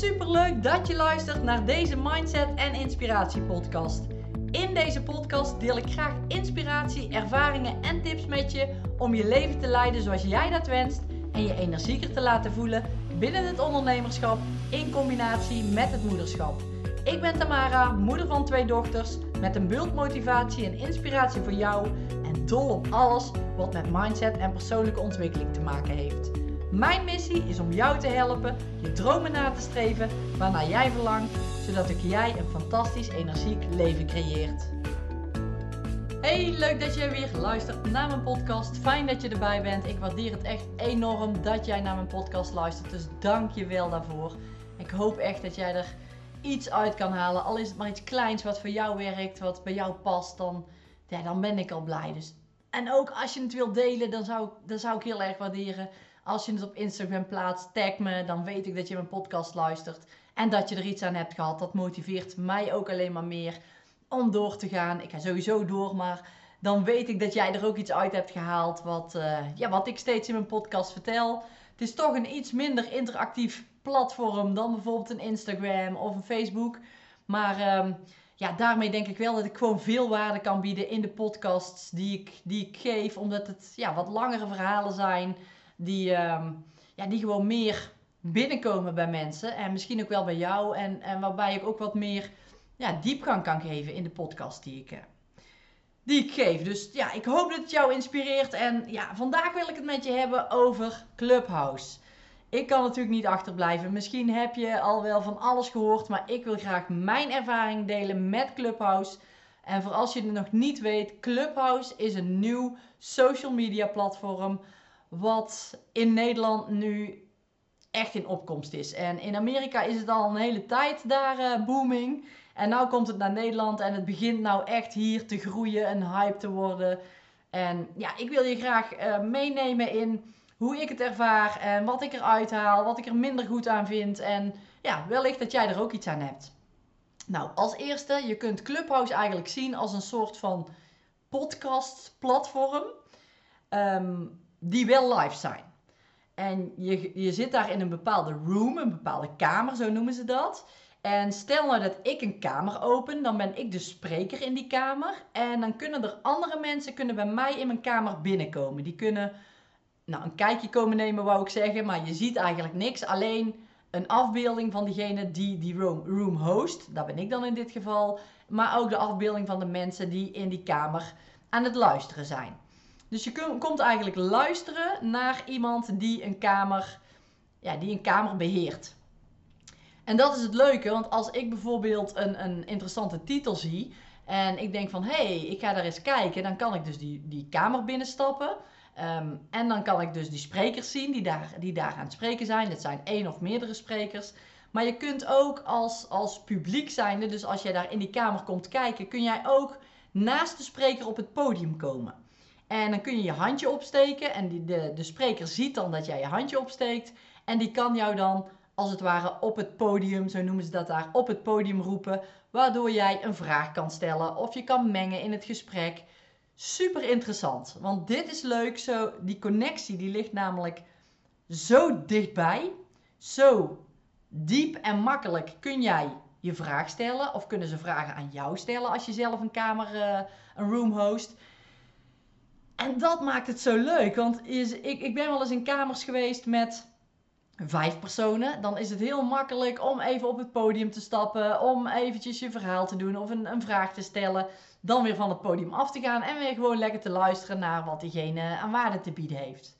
Super leuk dat je luistert naar deze Mindset en Inspiratie podcast. In deze podcast deel ik graag inspiratie, ervaringen en tips met je om je leven te leiden zoals jij dat wenst en je energieker te laten voelen binnen het ondernemerschap in combinatie met het moederschap. Ik ben Tamara, moeder van twee dochters, met een bult motivatie en inspiratie voor jou en dol op alles wat met mindset en persoonlijke ontwikkeling te maken heeft. Mijn missie is om jou te helpen je dromen na te streven waarnaar jij verlangt, zodat ook jij een fantastisch energiek leven creëert. Hey, leuk dat je weer luistert naar mijn podcast. Fijn dat je erbij bent. Ik waardeer het echt enorm dat jij naar mijn podcast luistert. Dus dank je wel daarvoor. Ik hoop echt dat jij er iets uit kan halen. Al is het maar iets kleins wat voor jou werkt, wat bij jou past, dan, ja, dan ben ik al blij. Dus, en ook als je het wilt delen, dan zou, dan zou ik heel erg waarderen. Als je het op Instagram plaatst, tag me, dan weet ik dat je mijn podcast luistert. En dat je er iets aan hebt gehad. Dat motiveert mij ook alleen maar meer om door te gaan. Ik ga sowieso door, maar dan weet ik dat jij er ook iets uit hebt gehaald. Wat, uh, ja, wat ik steeds in mijn podcast vertel. Het is toch een iets minder interactief platform dan bijvoorbeeld een Instagram of een Facebook. Maar um, ja, daarmee denk ik wel dat ik gewoon veel waarde kan bieden in de podcasts die ik, die ik geef. Omdat het ja, wat langere verhalen zijn die, um, ja, die gewoon meer binnenkomen bij mensen. En misschien ook wel bij jou. En, en waarbij ik ook wat meer ja, diepgang kan geven in de podcast die ik, uh, die ik geef. Dus ja, ik hoop dat het jou inspireert. En ja, vandaag wil ik het met je hebben over Clubhouse. Ik kan natuurlijk niet achterblijven. Misschien heb je al wel van alles gehoord, maar ik wil graag mijn ervaring delen met Clubhouse. En voor als je het nog niet weet, Clubhouse is een nieuw social media platform wat in Nederland nu echt in opkomst is. En in Amerika is het al een hele tijd daar uh, booming. En nu komt het naar Nederland en het begint nou echt hier te groeien en hype te worden. En ja, ik wil je graag uh, meenemen in hoe ik het ervaar en wat ik eruit haal, wat ik er minder goed aan vind. En ja, wellicht dat jij er ook iets aan hebt. Nou, als eerste, je kunt Clubhouse eigenlijk zien als een soort van podcast-platform um, die wel live zijn. En je, je zit daar in een bepaalde room, een bepaalde kamer, zo noemen ze dat. En stel nou dat ik een kamer open, dan ben ik de spreker in die kamer. En dan kunnen er andere mensen kunnen bij mij in mijn kamer binnenkomen. Die kunnen nou, een kijkje komen nemen, wou ik zeggen. Maar je ziet eigenlijk niks. Alleen een afbeelding van diegene die die room, room host. Dat ben ik dan in dit geval. Maar ook de afbeelding van de mensen die in die kamer aan het luisteren zijn. Dus je komt eigenlijk luisteren naar iemand die een kamer, ja, die een kamer beheert. En dat is het leuke, want als ik bijvoorbeeld een, een interessante titel zie en ik denk van hé, hey, ik ga daar eens kijken, dan kan ik dus die, die kamer binnenstappen. Um, en dan kan ik dus die sprekers zien die daar, die daar aan het spreken zijn. Dat zijn één of meerdere sprekers. Maar je kunt ook als, als publiek zijnde, dus als jij daar in die kamer komt kijken, kun jij ook naast de spreker op het podium komen. En dan kun je je handje opsteken en die, de, de spreker ziet dan dat jij je handje opsteekt. En die kan jou dan als het ware op het podium, zo noemen ze dat daar, op het podium roepen. Waardoor jij een vraag kan stellen of je kan mengen in het gesprek. Super interessant, want dit is leuk. Zo, die connectie die ligt namelijk zo dichtbij, zo diep en makkelijk kun jij je vraag stellen. Of kunnen ze vragen aan jou stellen als je zelf een kamer, uh, een room host. En dat maakt het zo leuk. Want is, ik, ik ben wel eens in kamers geweest met vijf personen. Dan is het heel makkelijk om even op het podium te stappen. Om eventjes je verhaal te doen of een, een vraag te stellen. Dan weer van het podium af te gaan. En weer gewoon lekker te luisteren naar wat diegene aan waarde te bieden heeft.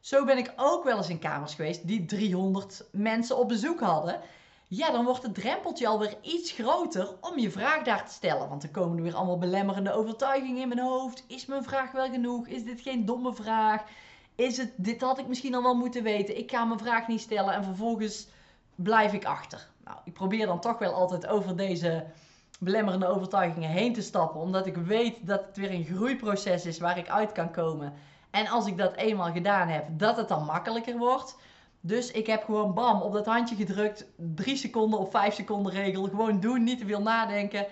Zo ben ik ook wel eens in kamers geweest die 300 mensen op bezoek hadden ja, dan wordt het drempeltje alweer iets groter om je vraag daar te stellen. Want er komen er weer allemaal belemmerende overtuigingen in mijn hoofd. Is mijn vraag wel genoeg? Is dit geen domme vraag? Is het, dit had ik misschien al wel moeten weten. Ik ga mijn vraag niet stellen en vervolgens blijf ik achter. Nou, ik probeer dan toch wel altijd over deze belemmerende overtuigingen heen te stappen. Omdat ik weet dat het weer een groeiproces is waar ik uit kan komen. En als ik dat eenmaal gedaan heb, dat het dan makkelijker wordt. Dus ik heb gewoon bam op dat handje gedrukt. Drie seconden of vijf seconden regel. Gewoon doen, niet te veel nadenken.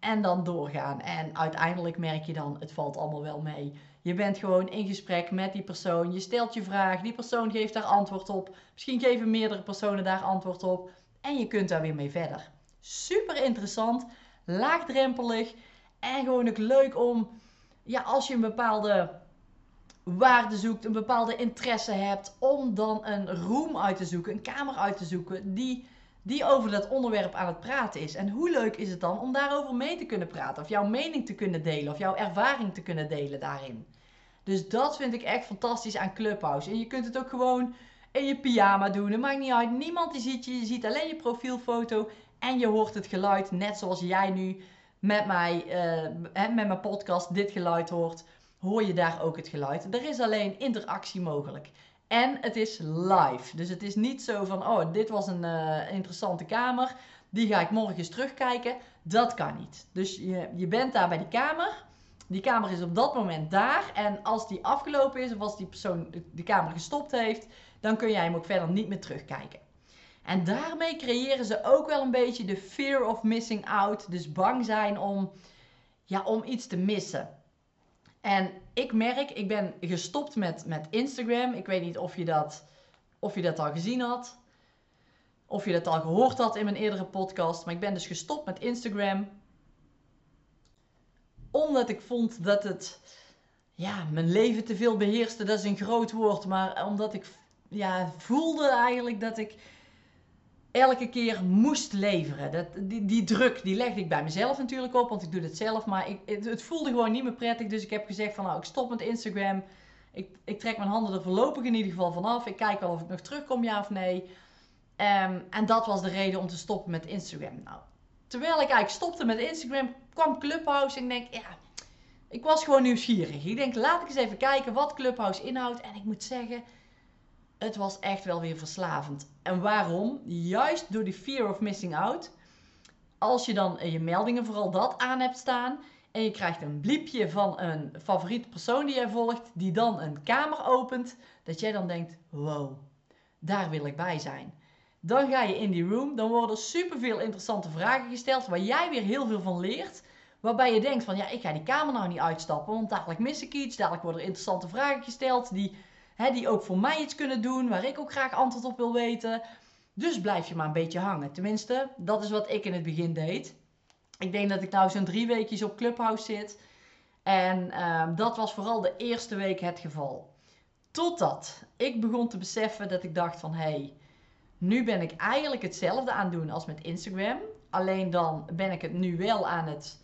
En dan doorgaan. En uiteindelijk merk je dan, het valt allemaal wel mee. Je bent gewoon in gesprek met die persoon. Je stelt je vraag. Die persoon geeft daar antwoord op. Misschien geven meerdere personen daar antwoord op. En je kunt daar weer mee verder. Super interessant, laagdrempelig en gewoon ook leuk om, ja, als je een bepaalde waarde zoekt, een bepaalde interesse hebt, om dan een room uit te zoeken, een kamer uit te zoeken die, die over dat onderwerp aan het praten is. En hoe leuk is het dan om daarover mee te kunnen praten, of jouw mening te kunnen delen, of jouw ervaring te kunnen delen daarin. Dus dat vind ik echt fantastisch aan Clubhouse. En je kunt het ook gewoon in je pyjama doen. Het maakt niet uit. Niemand die ziet je. Je ziet alleen je profielfoto. En je hoort het geluid. Net zoals jij nu met, mij, uh, met mijn podcast dit geluid hoort. Hoor je daar ook het geluid. Er is alleen interactie mogelijk. En het is live. Dus het is niet zo van, oh, dit was een uh, interessante kamer. Die ga ik morgen eens terugkijken. Dat kan niet. Dus je, je bent daar bij die kamer. Die kamer is op dat moment daar. En als die afgelopen is, of als die persoon de kamer gestopt heeft, dan kun jij hem ook verder niet meer terugkijken. En daarmee creëren ze ook wel een beetje de fear of missing out. Dus bang zijn om, ja, om iets te missen. En ik merk, ik ben gestopt met, met Instagram. Ik weet niet of je, dat, of je dat al gezien had. Of je dat al gehoord had in mijn eerdere podcast. Maar ik ben dus gestopt met Instagram. Omdat ik vond dat het ja, mijn leven te veel beheerste. Dat is een groot woord. Maar omdat ik ja, voelde eigenlijk dat ik elke keer moest leveren. Dat, die, die druk, die legde ik bij mezelf natuurlijk op, want ik doe het zelf. Maar ik, het, het, voelde gewoon niet meer prettig. Dus ik heb gezegd van nou, ik stop met Instagram. Ik, ik trek mijn handen er voorlopig in ieder geval vanaf. Ik kijk wel of ik nog terugkom, ja of nee. Ehm, en dat was de reden om te stoppen met Instagram. Nou, terwijl ik eigenlijk stopte met Instagram, kwam Clubhouse en ik denk, ja, ik was gewoon nieuwsgierig. Ik denk, laat ik eens even kijken wat Clubhouse inhoudt. En ik moet zeggen, het was echt wel weer verslavend. En waarom? Juist door die fear of missing out. Als je dan je meldingen vooral dat aan hebt staan en je krijgt een bliepje van een favoriete persoon die jij volgt, die dan een kamer opent, dat jij dan denkt: wow, daar wil ik bij zijn. Dan ga je in die room, dan worden superveel interessante vragen gesteld waar jij weer heel veel van leert. Waarbij je denkt van ja, ik ga die kamer nou niet uitstappen, want dadelijk mis ik iets, dadelijk worden er interessante vragen gesteld die Hè, die ook voor mij iets kunnen doen, waar ik ook graag antwoord op wil weten. Dus blijf je maar een beetje hangen. Tenminste, dat is wat ik in het begin deed. Ik denk dat ik nou zo'n drie weekjes op Clubhouse zit. En uh, dat was vooral de eerste week het geval. Totdat ik begon te beseffen dat ik dacht van... hé, hey, nu ben ik eigenlijk hetzelfde aan het doen als met Instagram. Alleen dan ben ik het nu wel aan het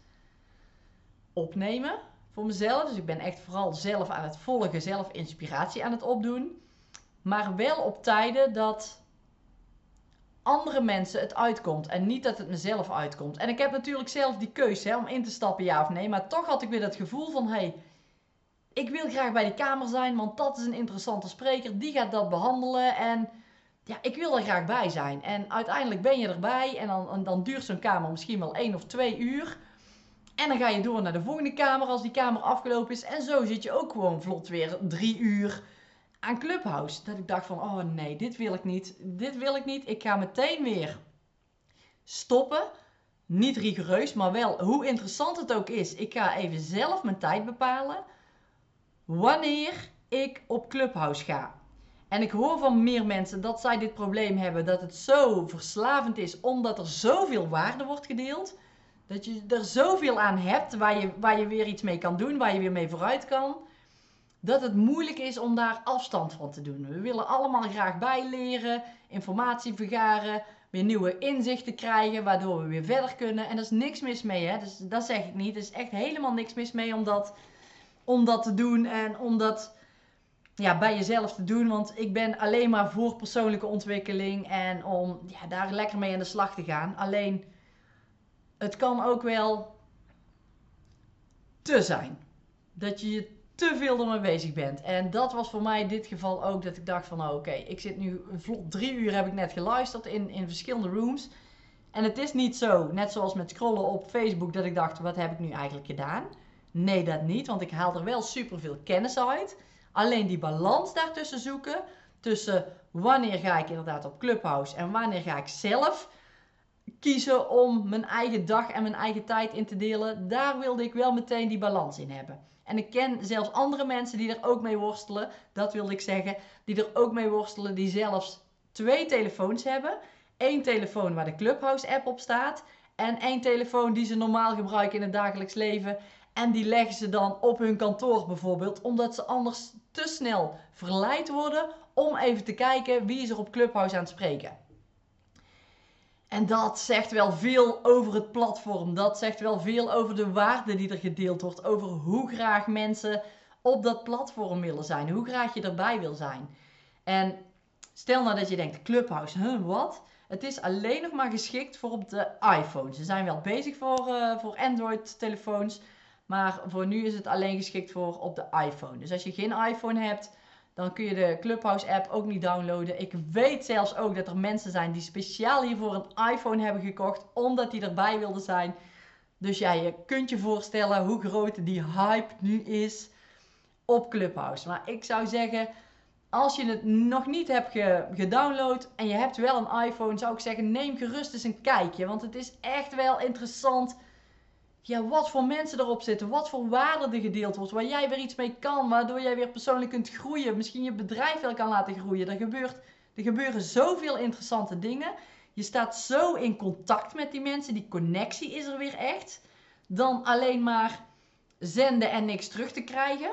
opnemen voor mezelf. Dus ik ben echt vooral zelf aan het volgen, zelf inspiratie aan het opdoen. Maar wel op tijden dat andere mensen het uitkomt en niet dat het mezelf uitkomt. En ik heb natuurlijk zelf die keuze hè, om in te stappen, ja of nee. Maar toch had ik weer dat gevoel van, hey, ik wil graag bij die kamer zijn, want dat is een interessante spreker. Die gaat dat behandelen en ja, ik wil er graag bij zijn. En uiteindelijk ben je erbij en dan, en dan duurt zo'n kamer misschien wel één of twee uur. En dan ga je door naar de volgende kamer als die kamer afgelopen is. En zo zit je ook gewoon vlot weer drie uur aan Clubhouse. Dat ik dacht van, oh nee, dit wil ik niet. Dit wil ik niet. Ik ga meteen weer stoppen. Niet rigoureus, maar wel hoe interessant het ook is. Ik ga even zelf mijn tijd bepalen. Wanneer ik op Clubhouse ga. En ik hoor van meer mensen dat zij dit probleem hebben. Dat het zo verslavend is omdat er zoveel waarde wordt gedeeld dat je er zoveel aan hebt waar je, waar je weer iets mee kan doen, waar je weer mee vooruit kan. Dat het moeilijk is om daar afstand van te doen. We willen allemaal graag bijleren, informatie vergaren, weer nieuwe inzichten krijgen, waardoor we weer verder kunnen. En er is niks mis mee, hè? Dus dat zeg ik niet. Er is echt helemaal niks mis mee om dat, om dat te doen en om dat ja, bij jezelf te doen. Want ik ben alleen maar voor persoonlijke ontwikkeling en om ja, daar lekker mee aan de slag te gaan. Alleen het kan ook wel te zijn. Dat je te veel ermee bezig bent. En dat was voor mij in dit geval ook dat ik dacht van oh, oké, ik zit nu vlot drie uur heb ik net geluisterd in, in verschillende rooms. En het is niet zo, net zoals met scrollen op Facebook, dat ik dacht, wat heb ik nu eigenlijk gedaan? Nee, dat niet, want ik haal er wel superveel kennis uit. Alleen die balans daartussen zoeken, tussen wanneer ga ik inderdaad op Clubhouse en wanneer ga ik zelf kiezen om mijn eigen dag en mijn eigen tijd in te delen, daar wilde ik wel meteen die balans in hebben. En ik ken zelfs andere mensen die er ook mee worstelen, dat wilde ik zeggen, die er ook mee worstelen, die zelfs twee telefoons hebben één telefoon waar de Clubhouse app op staat. En één telefoon die ze normaal gebruiken in het dagelijks leven. En die leggen ze dan op hun kantoor bijvoorbeeld, omdat ze anders te snel verleid worden om even te kijken wie is er op Clubhouse aan het spreken. En dat zegt wel veel over het platform. Dat zegt wel veel over de waarde die er gedeeld wordt. Over hoe graag mensen op dat platform willen zijn. Hoe graag je erbij wil zijn. En stel nou dat je denkt, Clubhouse, wat? Het is alleen nog maar geschikt voor op de iPhone. Ze zijn wel bezig voor, uh, voor Android-telefoons. Maar voor nu is het alleen geschikt voor op de iPhone. Dus als je geen iPhone hebt, dan kun je de Clubhouse app ook niet downloaden. Ik weet zelfs ook dat er mensen zijn die speciaal hiervoor een iPhone hebben gekocht, omdat die erbij wilden zijn. Dus ja, je kunt je voorstellen hoe groot die hype nu is op Clubhouse. Maar ik zou zeggen, als je het nog niet hebt gedownload en je hebt wel een iPhone, zou ik zeggen, neem gerust eens een kijkje. Want het is echt wel interessant ja, wat voor mensen erop zitten, wat voor waarde er gedeeld wordt, waar jij weer iets mee kan, waardoor jij weer persoonlijk kunt groeien, misschien je bedrijf wel kan laten groeien. Er, gebeurt, er gebeuren zoveel interessante dingen. Je staat zo in contact met die mensen, die connectie is er weer echt, dan alleen maar zenden en niks terug te krijgen.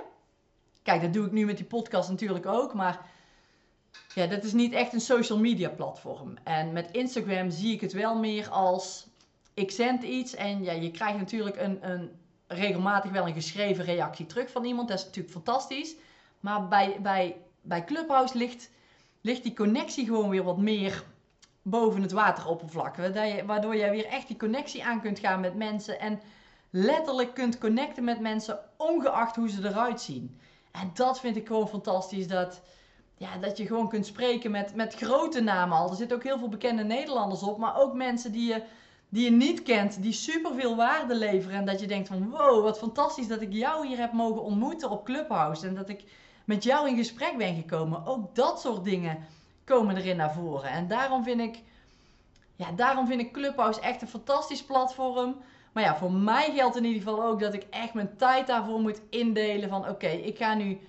Kijk, dat doe ik nu met die podcast natuurlijk ook, maar ja, dat is niet echt een social media platform. En met Instagram zie ik het wel meer als ik zend iets en ja, je krijgt natuurlijk een, een, regelmatig wel een geschreven reactie terug van iemand. Dat is natuurlijk fantastisch. Maar bij, bij, bij Clubhouse ligt, ligt die connectie gewoon weer wat meer boven het wateroppervlak. Waardoor jij weer echt die connectie aan kunt gaan met mensen. En letterlijk kunt connecten met mensen, ongeacht hoe ze eruit zien. En dat vind ik gewoon fantastisch. Dat, ja, dat je gewoon kunt spreken met, met grote namen al. Er zitten ook heel veel bekende Nederlanders op. Maar ook mensen die je die je niet kent, die superveel waarde leveren. En dat je denkt van wow, wat fantastisch dat ik jou hier heb mogen ontmoeten op Clubhouse. En dat ik met jou in gesprek ben gekomen. Ook dat soort dingen komen erin naar voren. En daarom vind ik, ja, daarom vind ik Clubhouse echt een fantastisch platform. Maar ja, voor mij geldt in ieder geval ook dat ik echt mijn tijd daarvoor moet indelen. Van oké, ik ga nu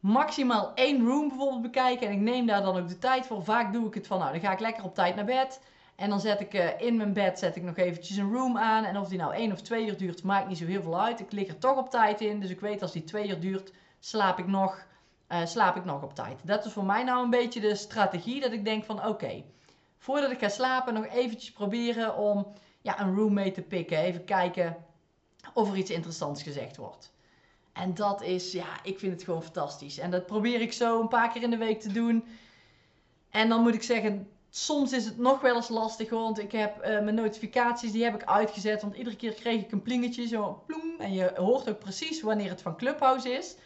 maximaal één room bijvoorbeeld bekijken. En ik neem daar dan ook de tijd voor. Vaak doe ik het van nou, dan ga ik lekker op tijd naar bed. En dan zet ik uh, in mijn bed zet ik nog eventjes een room aan. En of die nou één of twee uur duurt, maakt niet zo heel veel uit. Ik lig er toch op tijd in. Dus ik weet als die twee uur duurt, slaap ik nog, uh, slaap ik nog op tijd. Dat is voor mij nou een beetje de strategie. Dat ik denk van oké, voordat ik ga slapen nog eventjes proberen om ja, een room mee te pikken. Even kijken of er iets interessants gezegd wordt. En dat is, ja, ik vind het gewoon fantastisch. En dat probeer ik zo een paar keer in de week te doen. En dan moet ik zeggen, soms is het nog wel eens lastig, want ik heb uh, mijn notificaties, die heb ik uitgezet. Want iedere keer kreeg ik een plingetje, zo ploem. En je hoort ook precies wanneer het van Clubhouse is.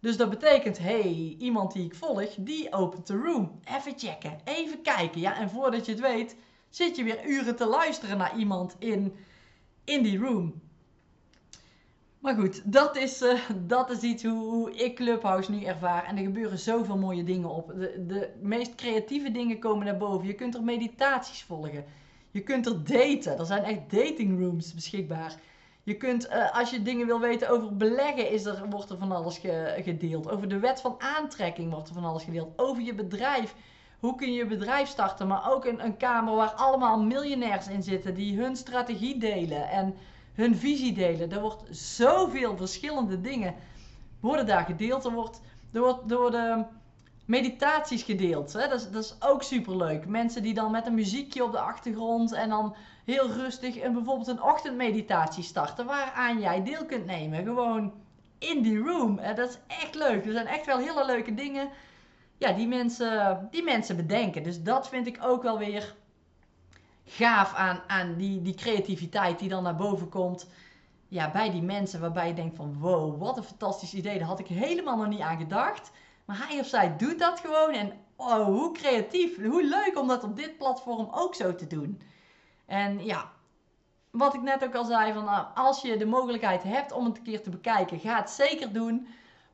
Dus dat betekent, hey, iemand die ik volg, die opent de room. Even checken, even kijken. Ja, en voordat je het weet, zit je weer uren te luisteren naar iemand in, in die room. Maar goed, dat is, uh, dat is iets hoe, hoe, ik Clubhouse nu ervaar. En er gebeuren zoveel mooie dingen op. De, de meest creatieve dingen komen naar boven. Je kunt er meditaties volgen. Je kunt er daten. Er zijn echt dating rooms beschikbaar. Je kunt, uh, als je dingen wil weten over beleggen, is er, wordt er van alles ge, gedeeld. Over de wet van aantrekking wordt er van alles gedeeld. Over je bedrijf. Hoe kun je je bedrijf starten? Maar ook een, een kamer waar allemaal miljonairs in zitten die hun strategie delen. En hun visie delen. Er wordt zoveel verschillende dingen worden daar gedeeld. Er wordt, er wordt door de meditaties gedeeld. Hè? Dat, is, dat is ook super leuk. Mensen die dan met een muziekje op de achtergrond en dan heel rustig een, bijvoorbeeld een ochtendmeditatie starten. Waaraan jij deel kunt nemen. Gewoon in die room. En dat is echt leuk. Er zijn echt wel hele leuke dingen ja, die, mensen, die mensen bedenken. Dus dat vind ik ook wel weer gaaf aan, aan die, die creativiteit die dan naar boven komt. Ja, bij die mensen waarbij je denkt van wow, wat een fantastisch idee. Daar had ik helemaal nog niet aan gedacht. Maar hij of zij doet dat gewoon. En oh, hoe creatief. Hoe leuk om dat op dit platform ook zo te doen. En ja, wat ik net ook al zei, van, nou, als je de mogelijkheid hebt om het een keer te bekijken, ga het zeker doen.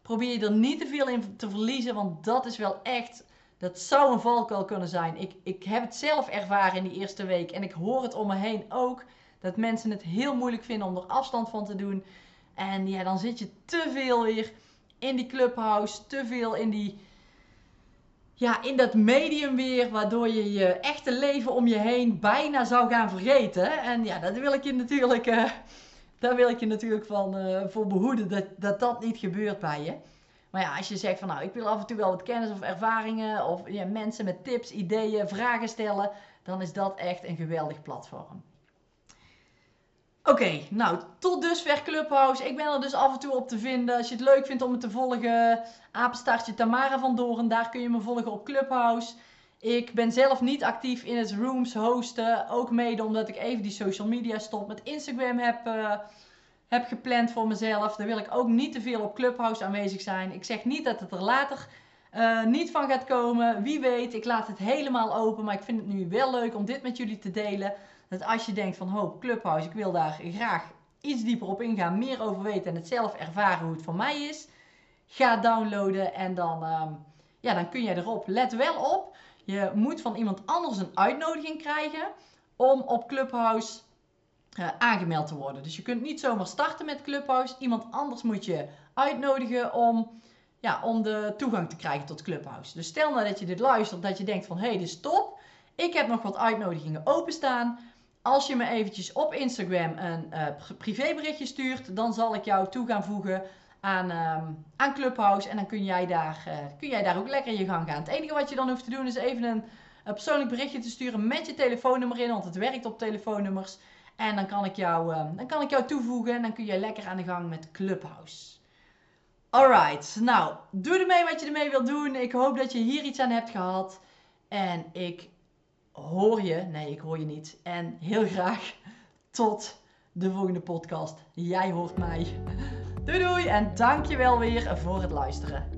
Probeer je er niet te veel in te verliezen, want dat is wel echt dat zou een valkuil kunnen zijn. Ik, ik heb het zelf ervaren in die eerste week. En ik hoor het om me heen ook. Dat mensen het heel moeilijk vinden om er afstand van te doen. En ja, dan zit je te veel weer in die clubhouse. Te veel in die, ja, in dat medium weer, waardoor je je echte leven om je heen bijna zou gaan vergeten. En ja, dat wil ik je natuurlijk, uh, daar wil ik je natuurlijk van uh, voor behoeden, dat, dat dat niet gebeurt bij je. Maar ja, als je zegt van nou, ik wil af en toe wel wat kennis of ervaringen, of mensen met tips, ideeën, vragen stellen, dan is dat echt een geweldig platform. Oké, nou, tot dusver Clubhouse. Ik ben er dus af en toe op te vinden. Als je het leuk vindt om me te volgen, apenstaartje Tamara van Doren, daar kun je me volgen op Clubhouse. Ik ben zelf niet actief in het rooms hosten. Ook mede omdat ik even die social media stop met Instagram heb, uh, heb gepland voor mezelf. Daar wil ik ook niet te veel op Clubhouse aanwezig zijn. Ik zeg niet dat het er later uh, niet van gaat komen. Wie weet, ik laat het helemaal open. Maar ik vind het nu wel leuk om dit met jullie te delen. Dat als je denkt van hoop Clubhouse, ik wil daar graag iets dieper op ingaan, meer over weten en het zelf ervaren hoe het voor mij is. Ga downloaden en dan, um, ja, dan kun je erop. Let wel op, je moet van iemand anders een uitnodiging krijgen om op Clubhouse uh, aangemeld te worden. Dus je kunt niet zomaar starten met Clubhouse. Iemand anders moet je uitnodigen om, ja, om de toegang te krijgen tot Clubhouse. Dus stel nou dat je dit luistert, dat je denkt van hé, hey, dit is top. Ik heb nog wat uitnodigingen openstaan. Als je me eventjes op Instagram een uh, privéberichtje stuurt, dan zal ik jou toe gaan voegen aan, um, aan Clubhouse. En dan kun jij, daar, uh, kun jij daar ook lekker in je gang gaan. Het enige wat je dan hoeft te doen is even een, een persoonlijk berichtje te sturen met je telefoonnummer in, want het werkt op telefoonnummers. En dan kan ik jou, uh, dan kan ik jou toevoegen en dan kun je lekker aan de gang met Clubhouse. Alright, nou, doe ermee wat je ermee wilt doen. Ik hoop dat je hier iets aan hebt gehad. En ik hoor je, nee, ik hoor je niet. En heel graag tot de volgende podcast. Jij hoort mij. Doei doei en dankjewel weer voor het luisteren.